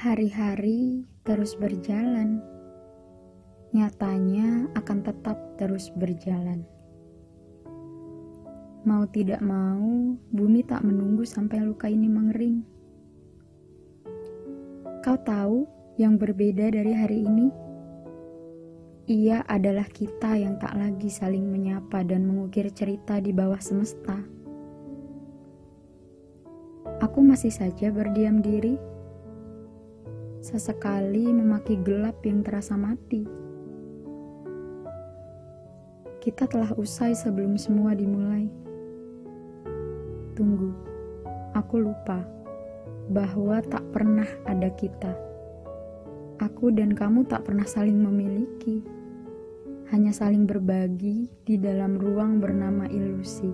Hari-hari terus berjalan, nyatanya akan tetap terus berjalan. Mau tidak mau, bumi tak menunggu sampai luka ini mengering. Kau tahu yang berbeda dari hari ini? Ia adalah kita yang tak lagi saling menyapa dan mengukir cerita di bawah semesta. Aku masih saja berdiam diri sesekali memaki gelap yang terasa mati. Kita telah usai sebelum semua dimulai. Tunggu, aku lupa bahwa tak pernah ada kita. Aku dan kamu tak pernah saling memiliki, hanya saling berbagi di dalam ruang bernama ilusi.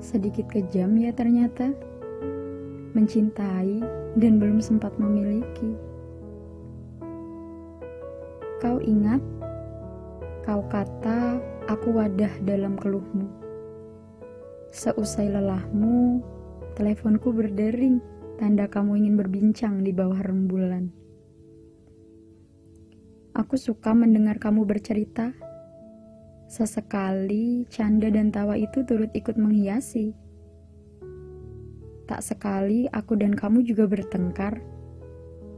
Sedikit kejam ya ternyata mencintai, dan belum sempat memiliki. Kau ingat, kau kata aku wadah dalam keluhmu. Seusai lelahmu, teleponku berdering, tanda kamu ingin berbincang di bawah rembulan. Aku suka mendengar kamu bercerita. Sesekali, canda dan tawa itu turut ikut menghiasi Tak sekali aku dan kamu juga bertengkar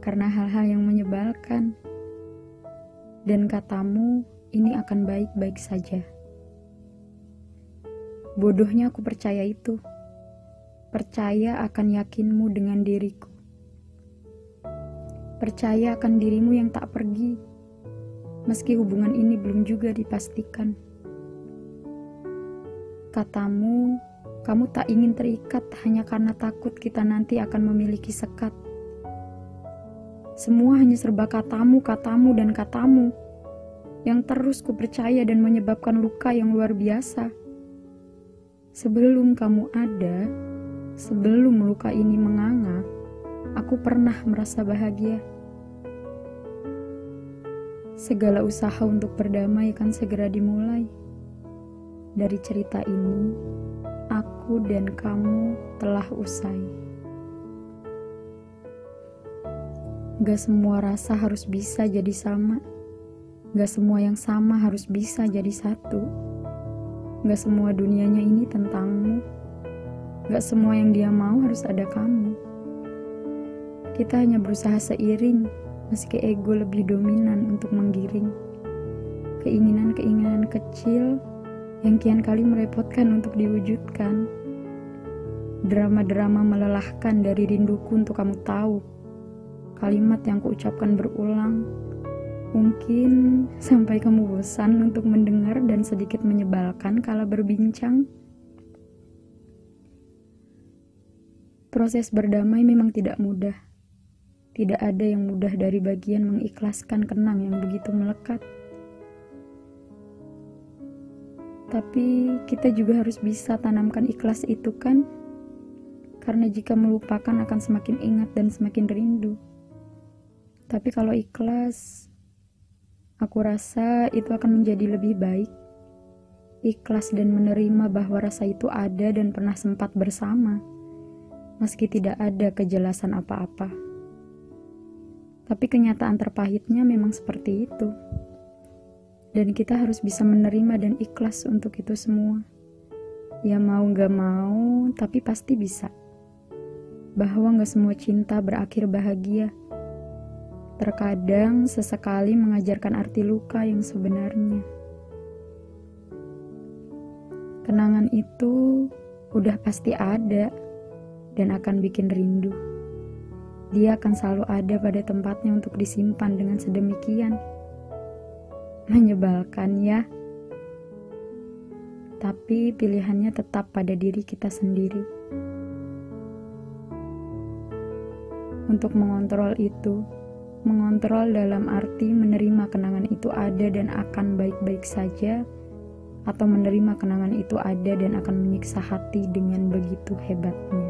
karena hal-hal yang menyebalkan. Dan katamu, ini akan baik-baik saja. Bodohnya aku percaya itu. Percaya akan yakinmu dengan diriku. Percaya akan dirimu yang tak pergi, meski hubungan ini belum juga dipastikan. Katamu, kamu tak ingin terikat hanya karena takut kita nanti akan memiliki sekat. Semua hanya serba katamu, katamu, dan katamu yang terus kupercaya dan menyebabkan luka yang luar biasa. Sebelum kamu ada, sebelum luka ini menganga, aku pernah merasa bahagia. Segala usaha untuk berdamai akan segera dimulai. Dari cerita ini, aku dan kamu telah usai. Gak semua rasa harus bisa jadi sama. Gak semua yang sama harus bisa jadi satu. Gak semua dunianya ini tentangmu. Gak semua yang dia mau harus ada kamu. Kita hanya berusaha seiring, meski ego lebih dominan untuk menggiring. Keinginan-keinginan kecil yang kian kali merepotkan untuk diwujudkan. Drama-drama melelahkan dari rinduku untuk kamu tahu. Kalimat yang kuucapkan berulang, mungkin sampai kamu bosan untuk mendengar dan sedikit menyebalkan kala berbincang. Proses berdamai memang tidak mudah. Tidak ada yang mudah dari bagian mengikhlaskan kenang yang begitu melekat. Tapi kita juga harus bisa tanamkan ikhlas itu kan? Karena jika melupakan akan semakin ingat dan semakin rindu. Tapi kalau ikhlas, aku rasa itu akan menjadi lebih baik. Ikhlas dan menerima bahwa rasa itu ada dan pernah sempat bersama, meski tidak ada kejelasan apa-apa. Tapi kenyataan terpahitnya memang seperti itu dan kita harus bisa menerima dan ikhlas untuk itu semua. Ya mau gak mau, tapi pasti bisa. Bahwa gak semua cinta berakhir bahagia. Terkadang sesekali mengajarkan arti luka yang sebenarnya. Kenangan itu udah pasti ada dan akan bikin rindu. Dia akan selalu ada pada tempatnya untuk disimpan dengan sedemikian menyebalkan ya. Tapi pilihannya tetap pada diri kita sendiri. Untuk mengontrol itu, mengontrol dalam arti menerima kenangan itu ada dan akan baik-baik saja, atau menerima kenangan itu ada dan akan menyiksa hati dengan begitu hebatnya.